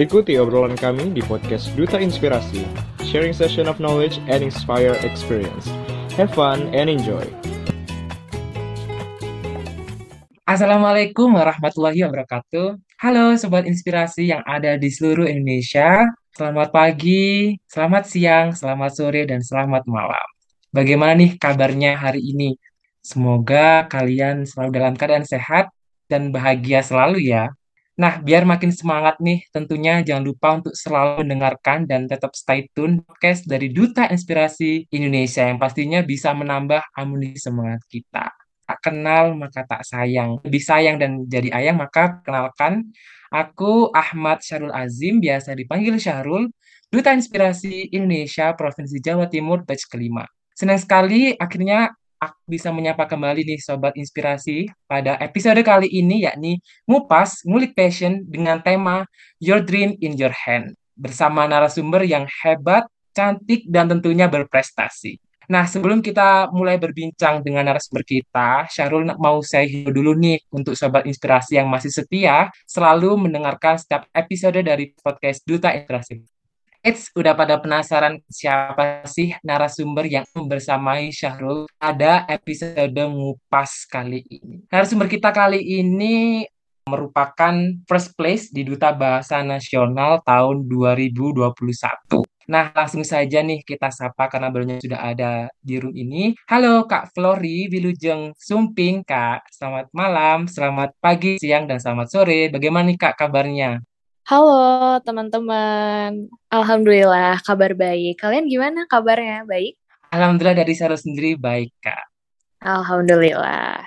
Ikuti obrolan kami di podcast Duta Inspirasi, sharing session of knowledge and inspire experience. Have fun and enjoy. Assalamualaikum warahmatullahi wabarakatuh. Halo Sobat Inspirasi yang ada di seluruh Indonesia. Selamat pagi, selamat siang, selamat sore, dan selamat malam. Bagaimana nih kabarnya hari ini? Semoga kalian selalu dalam keadaan sehat dan bahagia selalu ya. Nah, biar makin semangat nih, tentunya jangan lupa untuk selalu mendengarkan dan tetap stay tune podcast dari Duta Inspirasi Indonesia yang pastinya bisa menambah amunisi semangat kita. Tak kenal maka tak sayang. Lebih sayang dan jadi ayang maka kenalkan aku Ahmad Syarul Azim, biasa dipanggil Syahrul, Duta Inspirasi Indonesia Provinsi Jawa Timur batch kelima. Senang sekali akhirnya aku bisa menyapa kembali nih Sobat Inspirasi pada episode kali ini yakni Ngupas, Ngulik Passion dengan tema Your Dream in Your Hand bersama narasumber yang hebat, cantik, dan tentunya berprestasi. Nah, sebelum kita mulai berbincang dengan narasumber kita, Syahrul mau saya hidup dulu nih untuk Sobat Inspirasi yang masih setia selalu mendengarkan setiap episode dari podcast Duta Inspirasi. Eits, udah pada penasaran siapa sih narasumber yang bersamai Syahrul pada episode ngupas kali ini. Narasumber kita kali ini merupakan first place di Duta Bahasa Nasional tahun 2021. Nah, langsung saja nih kita sapa karena beliau sudah ada di room ini. Halo Kak Flori Wilujeng Sumping, Kak. Selamat malam, selamat pagi, siang, dan selamat sore. Bagaimana nih Kak kabarnya? Halo teman-teman, Alhamdulillah kabar baik. Kalian gimana kabarnya? Baik? Alhamdulillah dari saya sendiri baik, Kak. Alhamdulillah.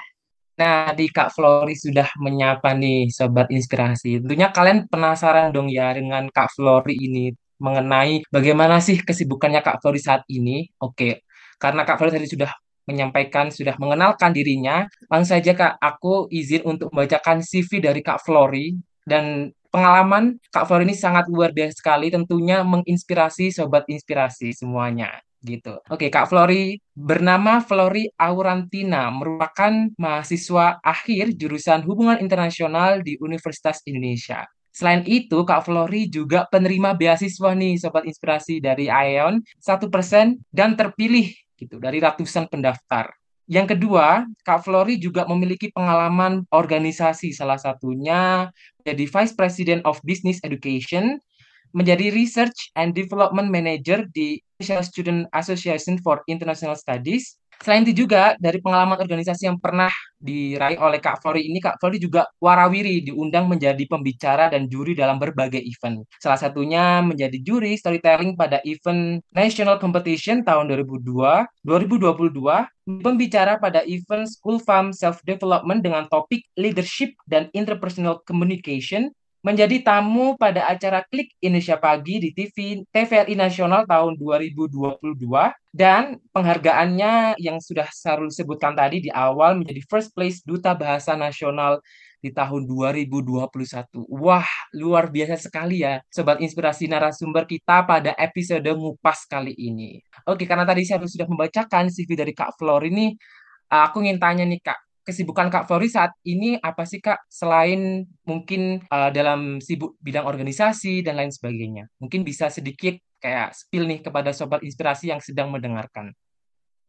Nah, di Kak Flori sudah menyapa nih Sobat Inspirasi. Tentunya kalian penasaran dong ya dengan Kak Flori ini mengenai bagaimana sih kesibukannya Kak Flori saat ini. Oke, karena Kak Flori tadi sudah menyampaikan, sudah mengenalkan dirinya, langsung saja Kak, aku izin untuk membacakan CV dari Kak Flori dan pengalaman Kak Flori ini sangat luar biasa sekali, tentunya menginspirasi sobat inspirasi semuanya gitu. Oke, Kak Flori bernama Flori Aurantina, merupakan mahasiswa akhir jurusan Hubungan Internasional di Universitas Indonesia. Selain itu, Kak Flori juga penerima beasiswa nih, Sobat Inspirasi dari satu persen dan terpilih gitu dari ratusan pendaftar. Yang kedua, Kak Flori juga memiliki pengalaman organisasi, salah satunya jadi Vice President of Business Education, menjadi Research and Development Manager di Special Student Association for International Studies. Selain itu juga dari pengalaman organisasi yang pernah diraih oleh Kak Flori ini, Kak Flori juga warawiri diundang menjadi pembicara dan juri dalam berbagai event. Salah satunya menjadi juri storytelling pada event National Competition tahun 2002, 2022, pembicara pada event School Farm Self Development dengan topik Leadership dan Interpersonal Communication menjadi tamu pada acara Klik Indonesia Pagi di TV TVRI Nasional tahun 2022 dan penghargaannya yang sudah Sarul sebutkan tadi di awal menjadi First Place Duta Bahasa Nasional di tahun 2021. Wah, luar biasa sekali ya sobat inspirasi narasumber kita pada episode ngupas kali ini. Oke, karena tadi saya sudah membacakan CV dari Kak Flor ini, aku ingin tanya nih Kak, kesibukan Kak Flori saat ini apa sih Kak selain mungkin uh, dalam sibuk bidang organisasi dan lain sebagainya? Mungkin bisa sedikit kayak spill nih kepada sobat inspirasi yang sedang mendengarkan.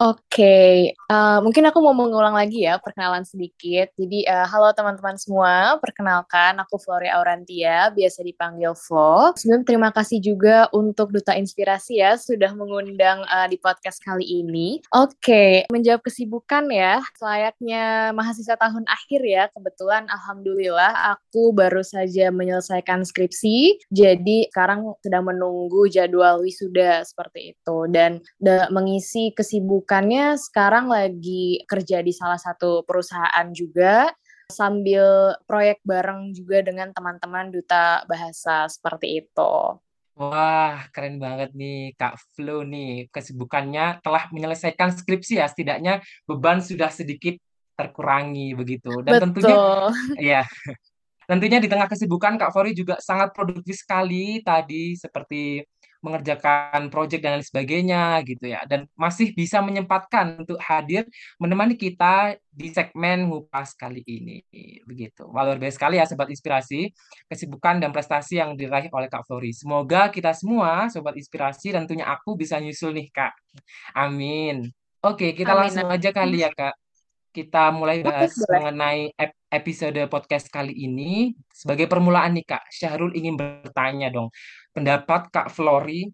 Oke, uh, mungkin aku mau mengulang lagi ya perkenalan sedikit. Jadi, uh, halo teman-teman semua, perkenalkan aku Flori Aurantia, biasa dipanggil Flo. Sebelum terima kasih juga untuk Duta Inspirasi ya sudah mengundang uh, di podcast kali ini. Oke, menjawab kesibukan ya, selayaknya mahasiswa tahun akhir ya. Kebetulan alhamdulillah aku baru saja menyelesaikan skripsi, jadi sekarang sedang menunggu jadwal wisuda seperti itu dan mengisi kesibukan kesibukannya sekarang lagi kerja di salah satu perusahaan juga sambil proyek bareng juga dengan teman-teman duta bahasa seperti itu. Wah, keren banget nih Kak Flo nih. Kesibukannya telah menyelesaikan skripsi ya, setidaknya beban sudah sedikit terkurangi begitu. Dan Betul. tentunya ya. Tentunya di tengah kesibukan Kak Fori juga sangat produktif sekali tadi seperti mengerjakan proyek dan lain sebagainya gitu ya. Dan masih bisa menyempatkan untuk hadir menemani kita di segmen ngupas kali ini begitu. Luar biasa sekali ya sobat inspirasi. Kesibukan dan prestasi yang diraih oleh Kak Flori. Semoga kita semua sobat inspirasi dan tentunya aku bisa nyusul nih Kak. Amin. Oke kita Amin. langsung aja kali ya Kak. Kita mulai bahas boleh. mengenai ep- episode podcast kali ini sebagai permulaan nih Kak Syahrul ingin bertanya dong pendapat Kak Flori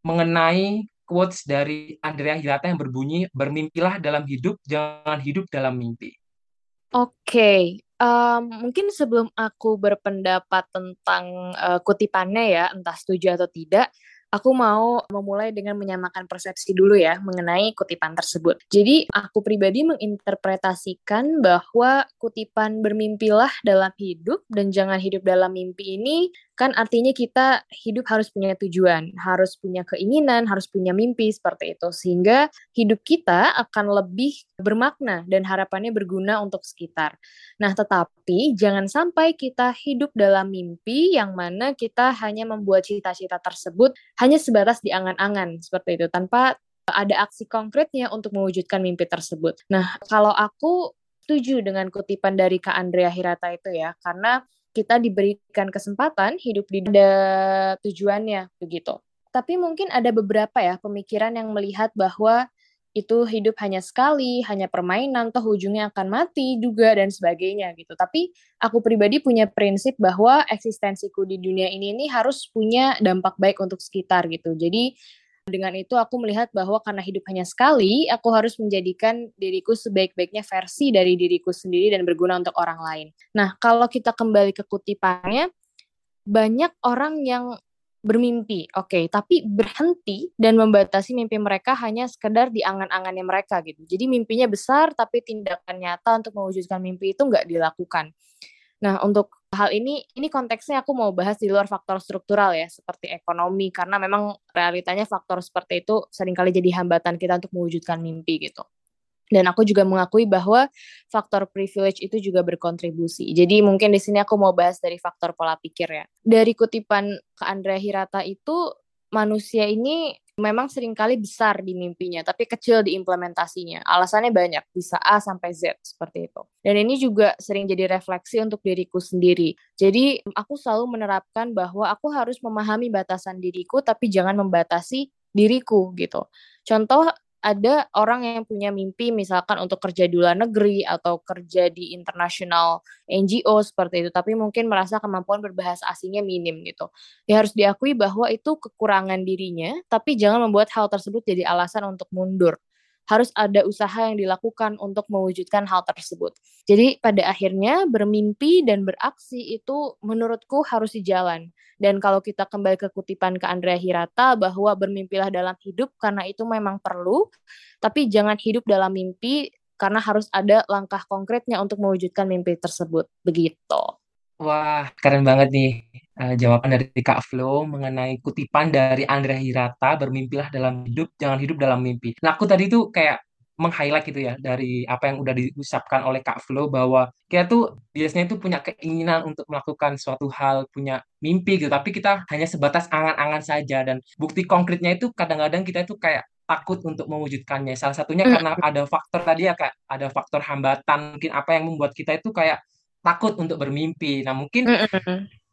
mengenai quotes dari Andrea Hirata yang berbunyi bermimpilah dalam hidup, jangan hidup dalam mimpi. Oke, em, mungkin sebelum aku berpendapat tentang eh, kutipannya ya, entah setuju atau tidak, aku mau memulai dengan menyamakan persepsi dulu ya mengenai kutipan tersebut. Jadi aku pribadi menginterpretasikan bahwa kutipan bermimpilah dalam hidup dan jangan hidup dalam mimpi ini kan artinya kita hidup harus punya tujuan, harus punya keinginan, harus punya mimpi seperti itu sehingga hidup kita akan lebih bermakna dan harapannya berguna untuk sekitar. Nah, tetapi jangan sampai kita hidup dalam mimpi yang mana kita hanya membuat cita-cita tersebut hanya sebatas di angan-angan seperti itu tanpa ada aksi konkretnya untuk mewujudkan mimpi tersebut. Nah, kalau aku setuju dengan kutipan dari Kak Andrea Hirata itu ya, karena kita diberikan kesempatan hidup di ada tujuannya begitu. Tapi mungkin ada beberapa ya pemikiran yang melihat bahwa itu hidup hanya sekali, hanya permainan, toh ujungnya akan mati juga dan sebagainya gitu. Tapi aku pribadi punya prinsip bahwa eksistensiku di dunia ini ini harus punya dampak baik untuk sekitar gitu. Jadi dengan itu aku melihat bahwa karena hidup hanya sekali, aku harus menjadikan diriku sebaik-baiknya versi dari diriku sendiri dan berguna untuk orang lain. Nah, kalau kita kembali ke kutipannya, banyak orang yang bermimpi, oke, okay, tapi berhenti dan membatasi mimpi mereka hanya sekedar di angan-angannya mereka gitu. Jadi mimpinya besar, tapi tindakan nyata untuk mewujudkan mimpi itu nggak dilakukan. Nah, untuk hal ini, ini konteksnya aku mau bahas di luar faktor struktural ya, seperti ekonomi, karena memang realitanya faktor seperti itu sering kali jadi hambatan kita untuk mewujudkan mimpi gitu. Dan aku juga mengakui bahwa faktor privilege itu juga berkontribusi. Jadi mungkin di sini aku mau bahas dari faktor pola pikir ya. Dari kutipan ke Andrea Hirata itu, manusia ini memang sering kali besar di mimpinya, tapi kecil di implementasinya. Alasannya banyak, bisa A sampai Z seperti itu. Dan ini juga sering jadi refleksi untuk diriku sendiri. Jadi aku selalu menerapkan bahwa aku harus memahami batasan diriku, tapi jangan membatasi diriku gitu. Contoh ada orang yang punya mimpi misalkan untuk kerja di luar negeri atau kerja di internasional NGO seperti itu tapi mungkin merasa kemampuan berbahasa asingnya minim gitu. Ya harus diakui bahwa itu kekurangan dirinya tapi jangan membuat hal tersebut jadi alasan untuk mundur. Harus ada usaha yang dilakukan untuk mewujudkan hal tersebut. Jadi pada akhirnya bermimpi dan beraksi itu menurutku harus dijalan dan kalau kita kembali ke kutipan ke Andrea Hirata bahwa bermimpilah dalam hidup karena itu memang perlu, tapi jangan hidup dalam mimpi karena harus ada langkah konkretnya untuk mewujudkan mimpi tersebut. Begitu. Wah, keren banget nih uh, jawaban dari Kak Flo mengenai kutipan dari Andrea Hirata, bermimpilah dalam hidup, jangan hidup dalam mimpi. Nah, aku tadi tuh kayak meng-highlight gitu ya dari apa yang udah diucapkan oleh Kak Flo bahwa kita tuh biasanya tuh punya keinginan untuk melakukan suatu hal, punya mimpi gitu, tapi kita hanya sebatas angan-angan saja dan bukti konkretnya itu kadang-kadang kita itu kayak takut untuk mewujudkannya. Salah satunya mm. karena ada faktor tadi ya Kak, ada faktor hambatan, mungkin apa yang membuat kita itu kayak takut untuk bermimpi. Nah, mungkin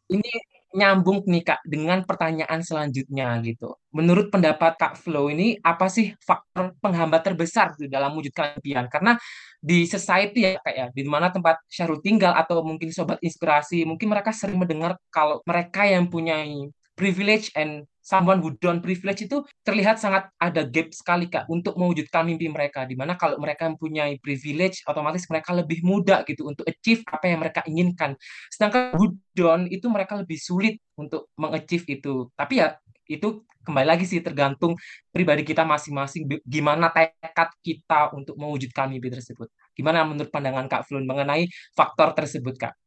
ini nyambung nih Kak dengan pertanyaan selanjutnya gitu. Menurut pendapat Kak Flo ini apa sih faktor penghambat terbesar di dalam mewujudkan impian? Karena di society ya Kak ya, di mana tempat Syahrul tinggal atau mungkin sobat inspirasi, mungkin mereka sering mendengar kalau mereka yang punya privilege and someone who don't privilege itu terlihat sangat ada gap sekali kak untuk mewujudkan mimpi mereka. Di mana kalau mereka mempunyai privilege otomatis mereka lebih mudah gitu untuk achieve apa yang mereka inginkan. Sedangkan who don't itu mereka lebih sulit untuk mengachieve itu. Tapi ya itu kembali lagi sih tergantung pribadi kita masing-masing gimana tekad kita untuk mewujudkan mimpi tersebut. Gimana menurut pandangan Kak Flun mengenai faktor tersebut Kak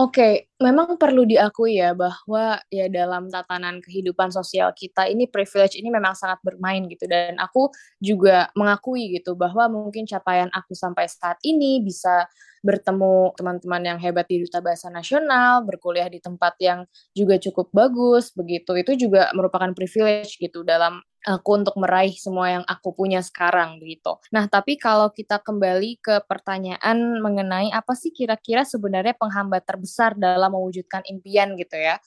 Oke, memang perlu diakui ya bahwa ya dalam tatanan kehidupan sosial kita ini privilege ini memang sangat bermain gitu dan aku juga mengakui gitu bahwa mungkin capaian aku sampai saat ini bisa bertemu teman-teman yang hebat di Duta Bahasa Nasional, berkuliah di tempat yang juga cukup bagus begitu. Itu juga merupakan privilege gitu dalam aku untuk meraih semua yang aku punya sekarang gitu. Nah, tapi kalau kita kembali ke pertanyaan mengenai apa sih kira-kira sebenarnya penghambat terbesar dalam mewujudkan impian gitu ya.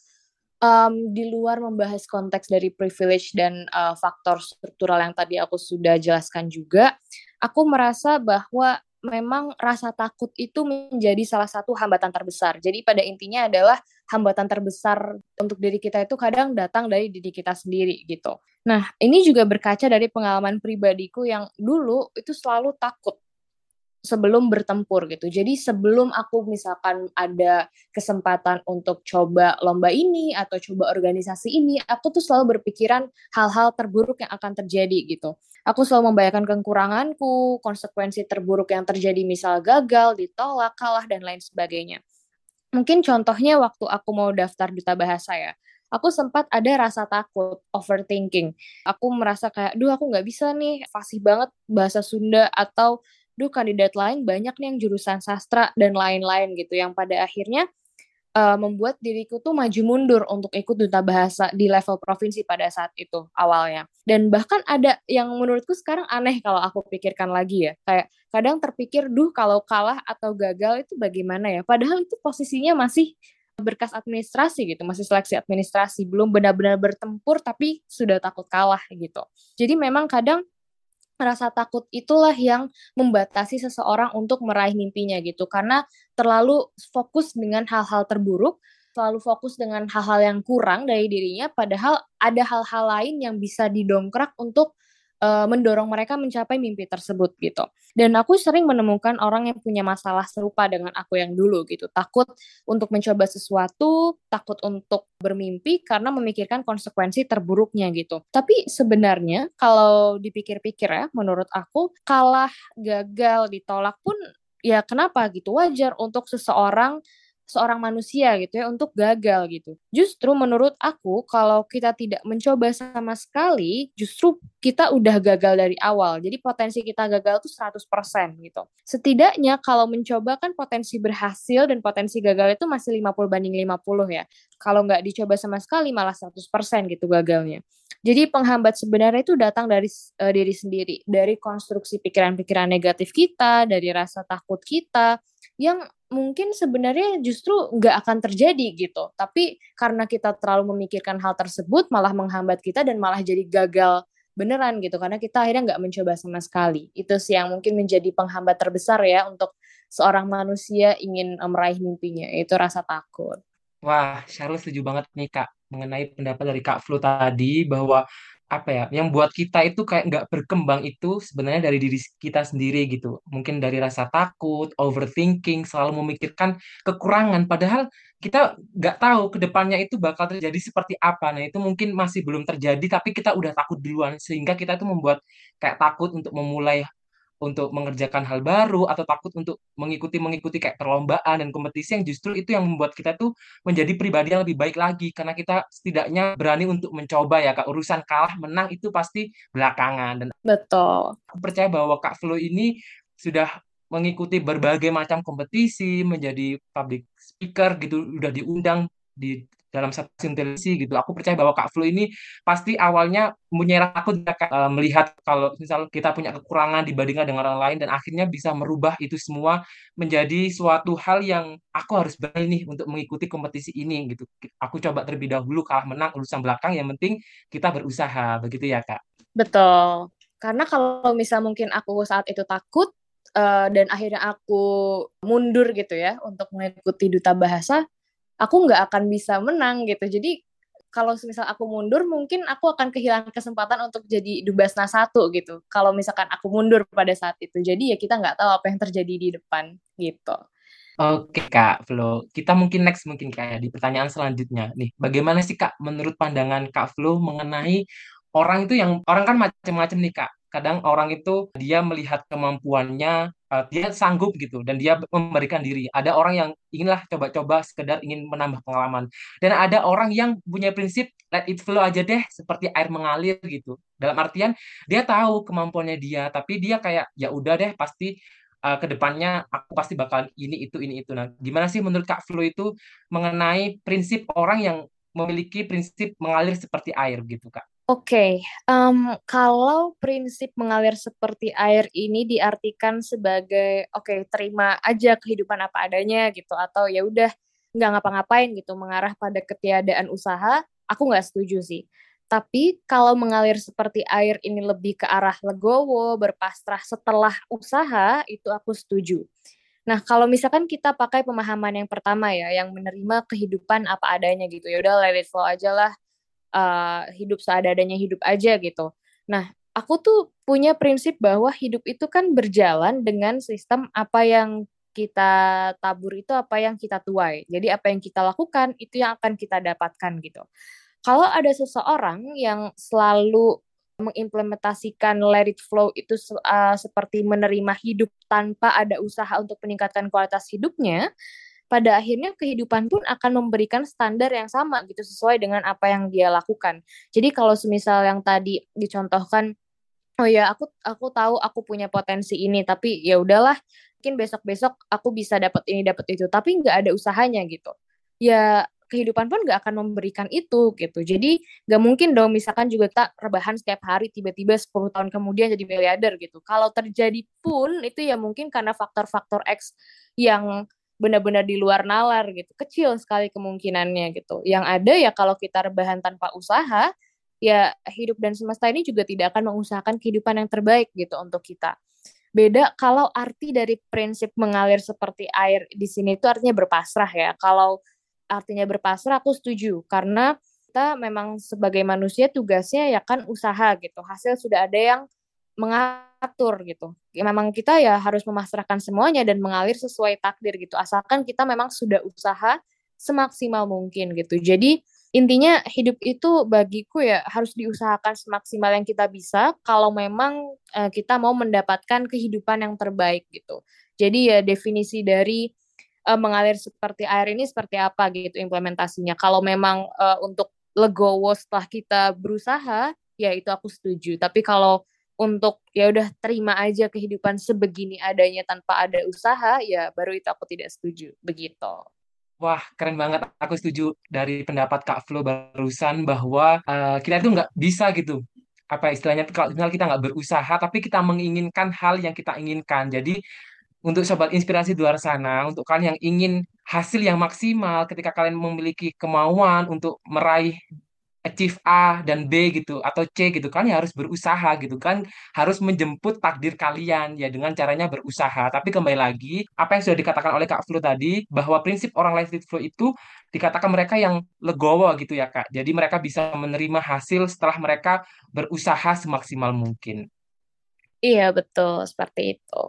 Um, di luar membahas konteks dari privilege dan uh, faktor struktural yang tadi aku sudah jelaskan juga, aku merasa bahwa memang rasa takut itu menjadi salah satu hambatan terbesar. Jadi pada intinya adalah hambatan terbesar untuk diri kita itu kadang datang dari diri kita sendiri gitu. Nah, ini juga berkaca dari pengalaman pribadiku yang dulu itu selalu takut sebelum bertempur gitu. Jadi sebelum aku misalkan ada kesempatan untuk coba lomba ini atau coba organisasi ini, aku tuh selalu berpikiran hal-hal terburuk yang akan terjadi gitu. Aku selalu membayangkan kekuranganku, konsekuensi terburuk yang terjadi misal gagal, ditolak, kalah dan lain sebagainya. Mungkin contohnya waktu aku mau daftar duta bahasa ya aku sempat ada rasa takut, overthinking. Aku merasa kayak, duh aku nggak bisa nih, fasih banget bahasa Sunda, atau duh kandidat lain banyak nih yang jurusan sastra dan lain-lain gitu yang pada akhirnya uh, membuat diriku tuh maju mundur untuk ikut duta bahasa di level provinsi pada saat itu awalnya. Dan bahkan ada yang menurutku sekarang aneh kalau aku pikirkan lagi ya. Kayak kadang terpikir, duh kalau kalah atau gagal itu bagaimana ya? Padahal itu posisinya masih berkas administrasi gitu, masih seleksi administrasi, belum benar-benar bertempur tapi sudah takut kalah gitu. Jadi memang kadang rasa takut itulah yang membatasi seseorang untuk meraih mimpinya gitu. Karena terlalu fokus dengan hal-hal terburuk terlalu fokus dengan hal-hal yang kurang dari dirinya padahal ada hal-hal lain yang bisa didongkrak untuk uh, mendorong mereka mencapai mimpi tersebut gitu. Dan aku sering menemukan orang yang punya masalah serupa dengan aku yang dulu gitu. Takut untuk mencoba sesuatu, takut untuk bermimpi karena memikirkan konsekuensi terburuknya gitu. Tapi sebenarnya kalau dipikir-pikir ya, menurut aku kalah, gagal, ditolak pun ya kenapa gitu wajar untuk seseorang seorang manusia gitu ya untuk gagal gitu. Justru menurut aku kalau kita tidak mencoba sama sekali, justru kita udah gagal dari awal. Jadi potensi kita gagal tuh 100% gitu. Setidaknya kalau mencoba kan potensi berhasil dan potensi gagal itu masih 50 banding 50 ya. Kalau nggak dicoba sama sekali malah 100% gitu gagalnya. Jadi penghambat sebenarnya itu datang dari uh, diri sendiri, dari konstruksi pikiran-pikiran negatif kita, dari rasa takut kita, yang mungkin sebenarnya justru nggak akan terjadi gitu. Tapi karena kita terlalu memikirkan hal tersebut malah menghambat kita dan malah jadi gagal beneran gitu. Karena kita akhirnya nggak mencoba sama sekali. Itu sih yang mungkin menjadi penghambat terbesar ya untuk seorang manusia ingin meraih mimpinya, itu rasa takut. Wah, Charles setuju banget nih Kak mengenai pendapat dari Kak Flu tadi bahwa apa ya yang buat kita itu kayak nggak berkembang itu sebenarnya dari diri kita sendiri gitu. Mungkin dari rasa takut overthinking selalu memikirkan kekurangan. Padahal kita nggak tahu ke depannya itu bakal terjadi seperti apa. Nah itu mungkin masih belum terjadi tapi kita udah takut duluan. Sehingga kita itu membuat kayak takut untuk memulai untuk mengerjakan hal baru atau takut untuk mengikuti mengikuti kayak perlombaan dan kompetisi yang justru itu yang membuat kita tuh menjadi pribadi yang lebih baik lagi. Karena kita setidaknya berani untuk mencoba ya kak. Urusan kalah menang itu pasti belakangan. Dan betul. aku percaya bahwa kak Flo ini sudah mengikuti berbagai macam kompetisi menjadi public speaker gitu udah diundang di dalam televisi gitu. Aku percaya bahwa Kak Flu ini pasti awalnya punya takut uh, melihat kalau misal kita punya kekurangan dibandingkan dengan orang lain dan akhirnya bisa merubah itu semua menjadi suatu hal yang aku harus berani nih untuk mengikuti kompetisi ini gitu. Aku coba terlebih dahulu kalah menang urusan belakang yang penting kita berusaha begitu ya Kak. Betul. Karena kalau misal mungkin aku saat itu takut uh, dan akhirnya aku mundur gitu ya untuk mengikuti duta bahasa, aku nggak akan bisa menang gitu. Jadi kalau misal aku mundur, mungkin aku akan kehilangan kesempatan untuk jadi Dubasna satu gitu. Kalau misalkan aku mundur pada saat itu. Jadi ya kita nggak tahu apa yang terjadi di depan gitu. Oke Kak Flo, kita mungkin next mungkin kayak di pertanyaan selanjutnya nih. Bagaimana sih Kak menurut pandangan Kak Flo mengenai orang itu yang orang kan macam-macam nih Kak kadang orang itu dia melihat kemampuannya uh, dia sanggup gitu dan dia memberikan diri. Ada orang yang inginlah coba-coba sekedar ingin menambah pengalaman. Dan ada orang yang punya prinsip let it flow aja deh seperti air mengalir gitu. Dalam artian dia tahu kemampuannya dia tapi dia kayak ya udah deh pasti uh, ke depannya aku pasti bakal ini itu ini itu. Nah gimana sih menurut Kak Flo itu mengenai prinsip orang yang memiliki prinsip mengalir seperti air gitu Kak Oke, okay, um, kalau prinsip mengalir seperti air ini diartikan sebagai oke okay, terima aja kehidupan apa adanya gitu atau ya udah nggak ngapa-ngapain gitu mengarah pada ketiadaan usaha, aku nggak setuju sih. Tapi kalau mengalir seperti air ini lebih ke arah legowo, berpasrah setelah usaha, itu aku setuju. Nah, kalau misalkan kita pakai pemahaman yang pertama ya, yang menerima kehidupan apa adanya gitu, ya udah let it flow aja lah uh, hidup seadanya hidup aja gitu. Nah, aku tuh punya prinsip bahwa hidup itu kan berjalan dengan sistem apa yang kita tabur itu apa yang kita tuai. Jadi apa yang kita lakukan itu yang akan kita dapatkan gitu. Kalau ada seseorang yang selalu mengimplementasikan let it flow itu uh, seperti menerima hidup tanpa ada usaha untuk meningkatkan kualitas hidupnya, pada akhirnya kehidupan pun akan memberikan standar yang sama gitu sesuai dengan apa yang dia lakukan. Jadi kalau semisal yang tadi dicontohkan oh ya aku aku tahu aku punya potensi ini tapi ya udahlah mungkin besok-besok aku bisa dapat ini dapat itu tapi nggak ada usahanya gitu. Ya kehidupan pun nggak akan memberikan itu gitu. Jadi nggak mungkin dong misalkan juga kita rebahan setiap hari tiba-tiba 10 tahun kemudian jadi miliarder gitu. Kalau terjadi pun itu ya mungkin karena faktor-faktor X yang benar-benar di luar nalar gitu. Kecil sekali kemungkinannya gitu. Yang ada ya kalau kita rebahan tanpa usaha, ya hidup dan semesta ini juga tidak akan mengusahakan kehidupan yang terbaik gitu untuk kita. Beda kalau arti dari prinsip mengalir seperti air di sini itu artinya berpasrah ya. Kalau artinya berpasrah aku setuju karena kita memang sebagai manusia tugasnya ya kan usaha gitu. Hasil sudah ada yang mengatur gitu. Ya, memang kita ya harus memasrahkan semuanya dan mengalir sesuai takdir gitu. Asalkan kita memang sudah usaha semaksimal mungkin gitu. Jadi intinya hidup itu bagiku ya harus diusahakan semaksimal yang kita bisa kalau memang uh, kita mau mendapatkan kehidupan yang terbaik gitu. Jadi ya definisi dari uh, mengalir seperti air ini seperti apa gitu implementasinya. Kalau memang uh, untuk legowo setelah kita berusaha ya itu aku setuju. Tapi kalau untuk ya udah terima aja kehidupan sebegini adanya tanpa ada usaha ya baru itu aku tidak setuju begitu. Wah, keren banget. Aku setuju dari pendapat Kak Flo barusan bahwa uh, kita itu nggak bisa gitu. Apa istilahnya, kalau kita nggak berusaha, tapi kita menginginkan hal yang kita inginkan. Jadi, untuk sobat inspirasi di luar sana, untuk kalian yang ingin hasil yang maksimal ketika kalian memiliki kemauan untuk meraih achieve A dan B gitu atau C gitu kan ya harus berusaha gitu kan harus menjemput takdir kalian ya dengan caranya berusaha. Tapi kembali lagi apa yang sudah dikatakan oleh Kak Flu tadi bahwa prinsip orang life flow itu dikatakan mereka yang legowo gitu ya Kak. Jadi mereka bisa menerima hasil setelah mereka berusaha semaksimal mungkin. Iya betul seperti itu.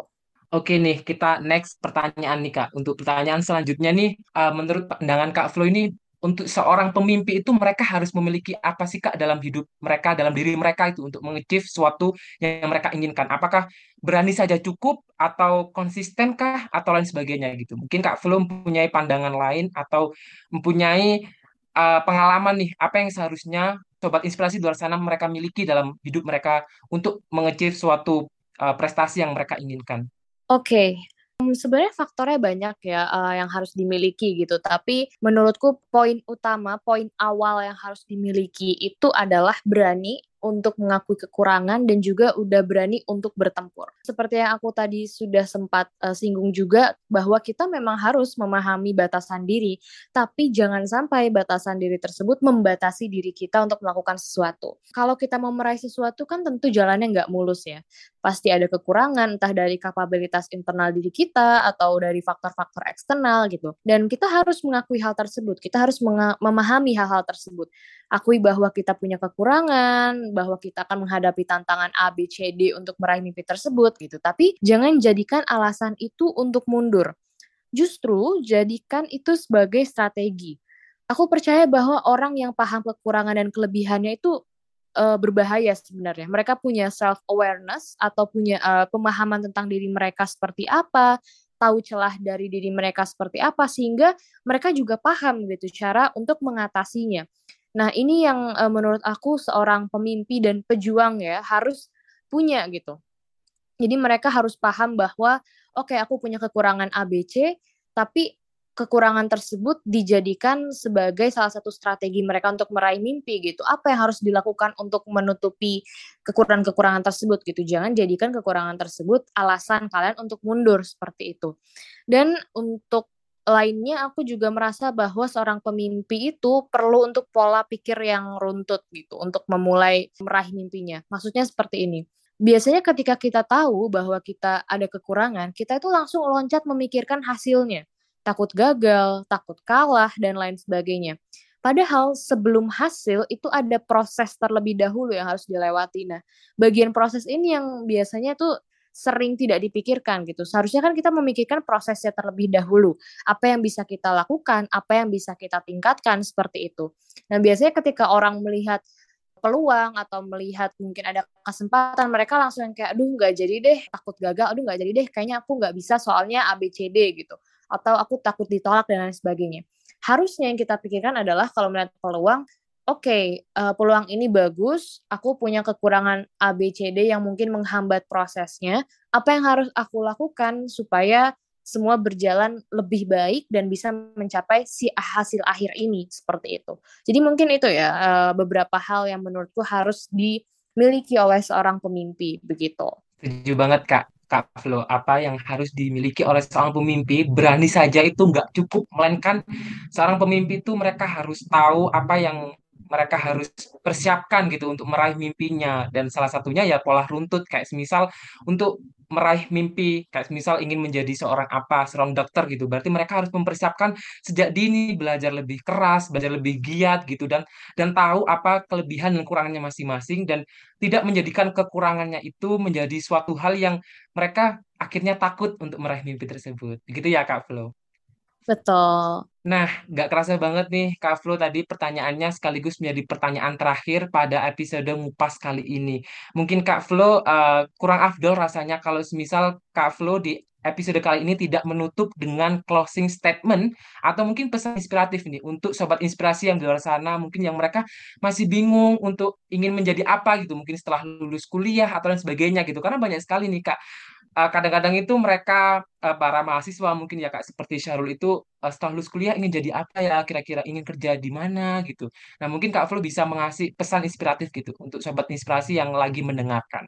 Oke nih, kita next pertanyaan nih Kak. Untuk pertanyaan selanjutnya nih, uh, menurut pandangan Kak Flo ini untuk seorang pemimpi itu mereka harus memiliki apa sih Kak dalam hidup mereka, dalam diri mereka itu untuk mengachieve sesuatu yang mereka inginkan. Apakah berani saja cukup atau konsistenkah atau lain sebagainya gitu. Mungkin Kak Flo mempunyai pandangan lain atau mempunyai uh, pengalaman nih apa yang seharusnya sobat inspirasi di luar sana mereka miliki dalam hidup mereka untuk mengachieve suatu uh, prestasi yang mereka inginkan. Oke. Sebenarnya faktornya banyak ya uh, yang harus dimiliki gitu. Tapi menurutku poin utama, poin awal yang harus dimiliki itu adalah berani untuk mengakui kekurangan dan juga udah berani untuk bertempur. Seperti yang aku tadi sudah sempat uh, singgung juga bahwa kita memang harus memahami batasan diri, tapi jangan sampai batasan diri tersebut membatasi diri kita untuk melakukan sesuatu. Kalau kita mau meraih sesuatu kan tentu jalannya nggak mulus ya. Pasti ada kekurangan entah dari kapabilitas internal diri kita atau dari faktor-faktor eksternal gitu. Dan kita harus mengakui hal tersebut. Kita harus memahami hal-hal tersebut. Akui bahwa kita punya kekurangan, bahwa kita akan menghadapi tantangan A, B, C, D untuk meraih mimpi tersebut gitu. Tapi jangan jadikan alasan itu untuk mundur. Justru jadikan itu sebagai strategi. Aku percaya bahwa orang yang paham kekurangan dan kelebihannya itu uh, berbahaya sebenarnya. Mereka punya self awareness atau punya uh, pemahaman tentang diri mereka seperti apa, tahu celah dari diri mereka seperti apa sehingga mereka juga paham gitu cara untuk mengatasinya. Nah, ini yang uh, menurut aku seorang pemimpi dan pejuang ya harus punya gitu. Jadi mereka harus paham bahwa oke okay, aku punya kekurangan ABC, tapi kekurangan tersebut dijadikan sebagai salah satu strategi mereka untuk meraih mimpi gitu. Apa yang harus dilakukan untuk menutupi kekurangan-kekurangan tersebut gitu. Jangan jadikan kekurangan tersebut alasan kalian untuk mundur seperti itu. Dan untuk lainnya aku juga merasa bahwa seorang pemimpi itu perlu untuk pola pikir yang runtut gitu untuk memulai meraih mimpinya. Maksudnya seperti ini. Biasanya ketika kita tahu bahwa kita ada kekurangan, kita itu langsung loncat memikirkan hasilnya takut gagal, takut kalah, dan lain sebagainya. Padahal sebelum hasil itu ada proses terlebih dahulu yang harus dilewati. Nah, bagian proses ini yang biasanya tuh sering tidak dipikirkan gitu. Seharusnya kan kita memikirkan prosesnya terlebih dahulu. Apa yang bisa kita lakukan, apa yang bisa kita tingkatkan seperti itu. Nah, biasanya ketika orang melihat peluang atau melihat mungkin ada kesempatan mereka langsung yang kayak aduh nggak jadi deh takut gagal aduh nggak jadi deh kayaknya aku nggak bisa soalnya ABCD gitu atau aku takut ditolak dan lain sebagainya. Harusnya yang kita pikirkan adalah kalau melihat peluang, oke, okay, uh, eh, peluang ini bagus, aku punya kekurangan A, B, C, D yang mungkin menghambat prosesnya. Apa yang harus aku lakukan supaya semua berjalan lebih baik dan bisa mencapai si hasil akhir ini seperti itu. Jadi mungkin itu ya uh, beberapa hal yang menurutku harus dimiliki oleh seorang pemimpi begitu. Setuju banget kak. Kak Flo, apa yang harus dimiliki oleh seorang pemimpi, berani saja itu nggak cukup, melainkan seorang pemimpi itu mereka harus tahu apa yang mereka harus persiapkan gitu untuk meraih mimpinya. Dan salah satunya ya pola runtut. Kayak semisal untuk meraih mimpi kayak semisal ingin menjadi seorang apa seorang dokter gitu. Berarti mereka harus mempersiapkan sejak dini belajar lebih keras belajar lebih giat gitu dan dan tahu apa kelebihan dan kurangannya masing-masing dan tidak menjadikan kekurangannya itu menjadi suatu hal yang mereka akhirnya takut untuk meraih mimpi tersebut. Gitu ya Kak Flo Betul. Nah, nggak kerasa banget nih, Kak Flo tadi pertanyaannya sekaligus menjadi pertanyaan terakhir pada episode Ngupas kali ini. Mungkin Kak Flo uh, kurang afdol rasanya kalau semisal Kak Flo di episode kali ini tidak menutup dengan closing statement atau mungkin pesan inspiratif nih untuk sobat inspirasi yang di luar sana mungkin yang mereka masih bingung untuk ingin menjadi apa gitu mungkin setelah lulus kuliah atau lain sebagainya gitu karena banyak sekali nih Kak kadang-kadang itu mereka uh, para mahasiswa mungkin ya Kak seperti Syahrul itu uh, setelah lulus kuliah ingin jadi apa ya kira-kira ingin kerja di mana gitu. Nah, mungkin Kak Flu bisa mengasih pesan inspiratif gitu untuk sobat inspirasi yang lagi mendengarkan.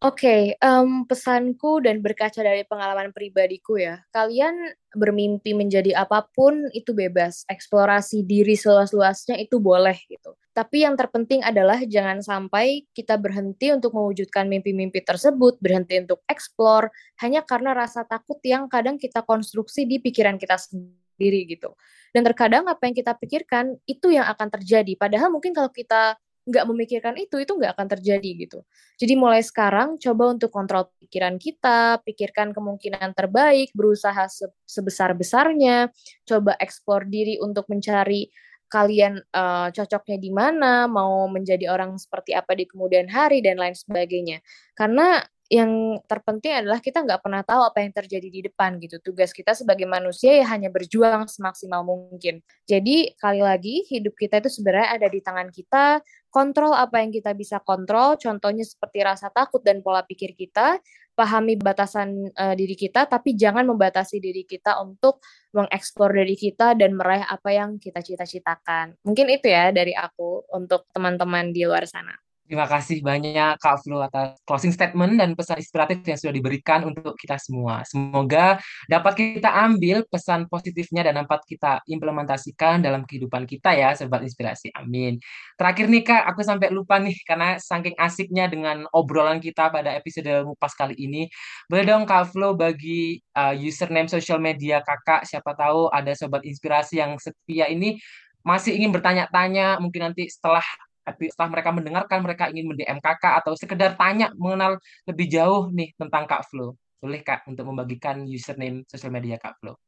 Oke, um, pesanku dan berkaca dari pengalaman pribadiku ya, kalian bermimpi menjadi apa pun itu bebas, eksplorasi diri seluas-luasnya itu boleh gitu. Tapi yang terpenting adalah jangan sampai kita berhenti untuk mewujudkan mimpi-mimpi tersebut, berhenti untuk eksplor hanya karena rasa takut yang kadang kita konstruksi di pikiran kita sendiri gitu. Dan terkadang apa yang kita pikirkan itu yang akan terjadi. Padahal mungkin kalau kita nggak memikirkan itu, itu nggak akan terjadi gitu. Jadi mulai sekarang coba untuk kontrol pikiran kita, pikirkan kemungkinan terbaik, berusaha se sebesar-besarnya, coba ekspor diri untuk mencari kalian uh, cocoknya di mana, mau menjadi orang seperti apa di kemudian hari dan lain sebagainya. Karena yang terpenting adalah kita nggak pernah tahu apa yang terjadi di depan gitu. Tugas kita sebagai manusia ya hanya berjuang semaksimal mungkin. Jadi kali lagi hidup kita itu sebenarnya ada di tangan kita. Kontrol apa yang kita bisa kontrol. Contohnya seperti rasa takut dan pola pikir kita. Pahami batasan uh, diri kita, tapi jangan membatasi diri kita untuk mengeksplor diri kita dan meraih apa yang kita cita-citakan. Mungkin itu ya dari aku untuk teman-teman di luar sana. Terima kasih banyak Kak Flu atas closing statement dan pesan inspiratif yang sudah diberikan untuk kita semua. Semoga dapat kita ambil pesan positifnya dan dapat kita implementasikan dalam kehidupan kita ya, Sobat Inspirasi. Amin. Terakhir nih Kak, aku sampai lupa nih karena saking asiknya dengan obrolan kita pada episode Ngupas kali ini. Boleh dong Kak Flu bagi uh, username social media Kakak, siapa tahu ada Sobat Inspirasi yang setia ini masih ingin bertanya-tanya, mungkin nanti setelah tapi setelah mereka mendengarkan mereka ingin mendm kakak atau sekedar tanya mengenal lebih jauh nih tentang Kak Flo. Boleh Kak untuk membagikan username sosial media Kak Flo?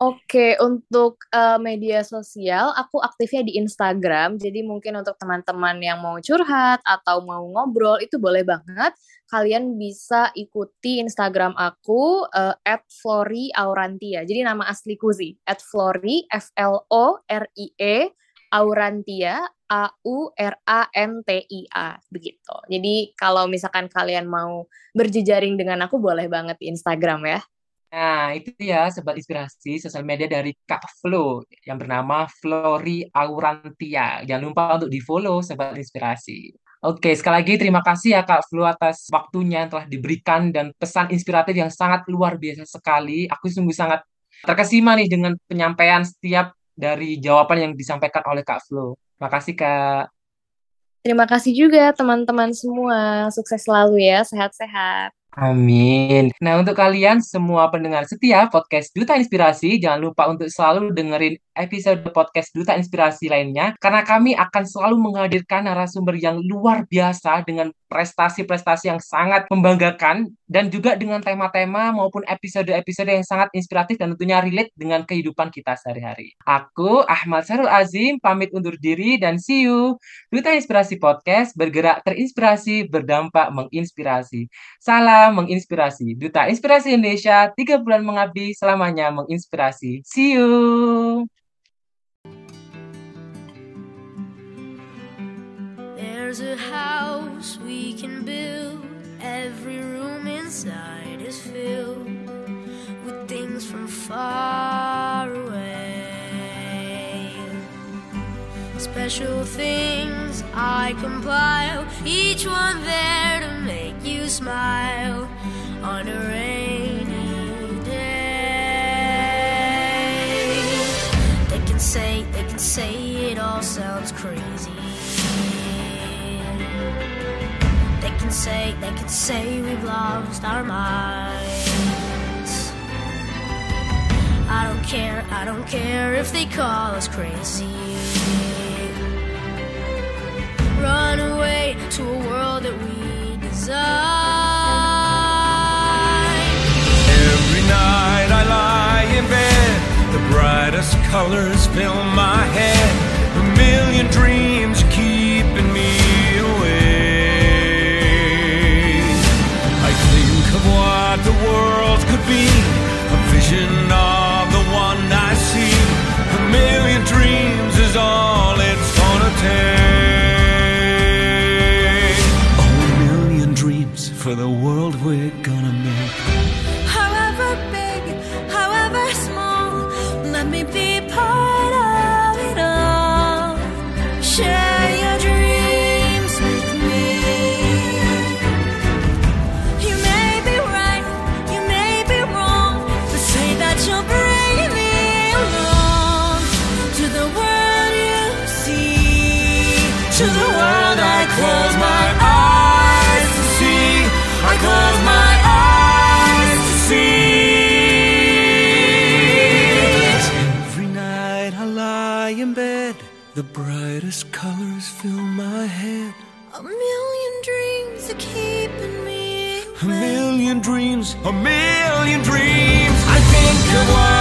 Oke, untuk uh, media sosial, aku aktifnya di Instagram. Jadi mungkin untuk teman-teman yang mau curhat atau mau ngobrol, itu boleh banget. Kalian bisa ikuti Instagram aku, uh, at Flori Aurantia. Jadi nama asliku sih, Flori, F-L-O-R-I-E, Aurantia, A-U-R-A-N-T-I-A. Begitu. Jadi kalau misalkan kalian mau berjejaring dengan aku, boleh banget di Instagram ya. Nah, itu ya Sobat Inspirasi, sosial media dari Kak Flo yang bernama Flori Aurantia. Jangan lupa untuk di-follow Sobat Inspirasi. Oke, sekali lagi terima kasih ya Kak Flo atas waktunya yang telah diberikan dan pesan inspiratif yang sangat luar biasa sekali. Aku sungguh sangat terkesima nih dengan penyampaian setiap dari jawaban yang disampaikan oleh Kak Flo. Terima kasih Kak. Terima kasih juga teman-teman semua. Sukses selalu ya, sehat-sehat. Amin. Nah, untuk kalian semua pendengar setia podcast Duta Inspirasi, jangan lupa untuk selalu dengerin episode podcast Duta Inspirasi lainnya, karena kami akan selalu menghadirkan narasumber yang luar biasa dengan prestasi-prestasi yang sangat membanggakan, dan juga dengan tema-tema maupun episode-episode yang sangat inspiratif dan tentunya relate dengan kehidupan kita sehari-hari. Aku, Ahmad Sarul Azim, pamit undur diri dan see you. Duta Inspirasi Podcast bergerak terinspirasi, berdampak menginspirasi. Salam menginspirasi. Duta Inspirasi Indonesia, tiga bulan mengabdi, selamanya menginspirasi. See you! Special things I compile Each one there to you smile on a rainy day. They can say, they can say it all sounds crazy. They can say, they can say we've lost our minds. I don't care, I don't care if they call us crazy. Run away to a world that we Every night I lie in bed, the brightest colors fill my head. A million dreams keeping me awake. I think of what the world could be, a vision of the one I see. A million dreams is all it's gonna take. For the world we're gonna make. However big, however small, let me be part close my eyes to see. Every night I lie in bed, the brightest colors fill my head. A million dreams are keeping me. A million dreams, a million dreams. I think of what.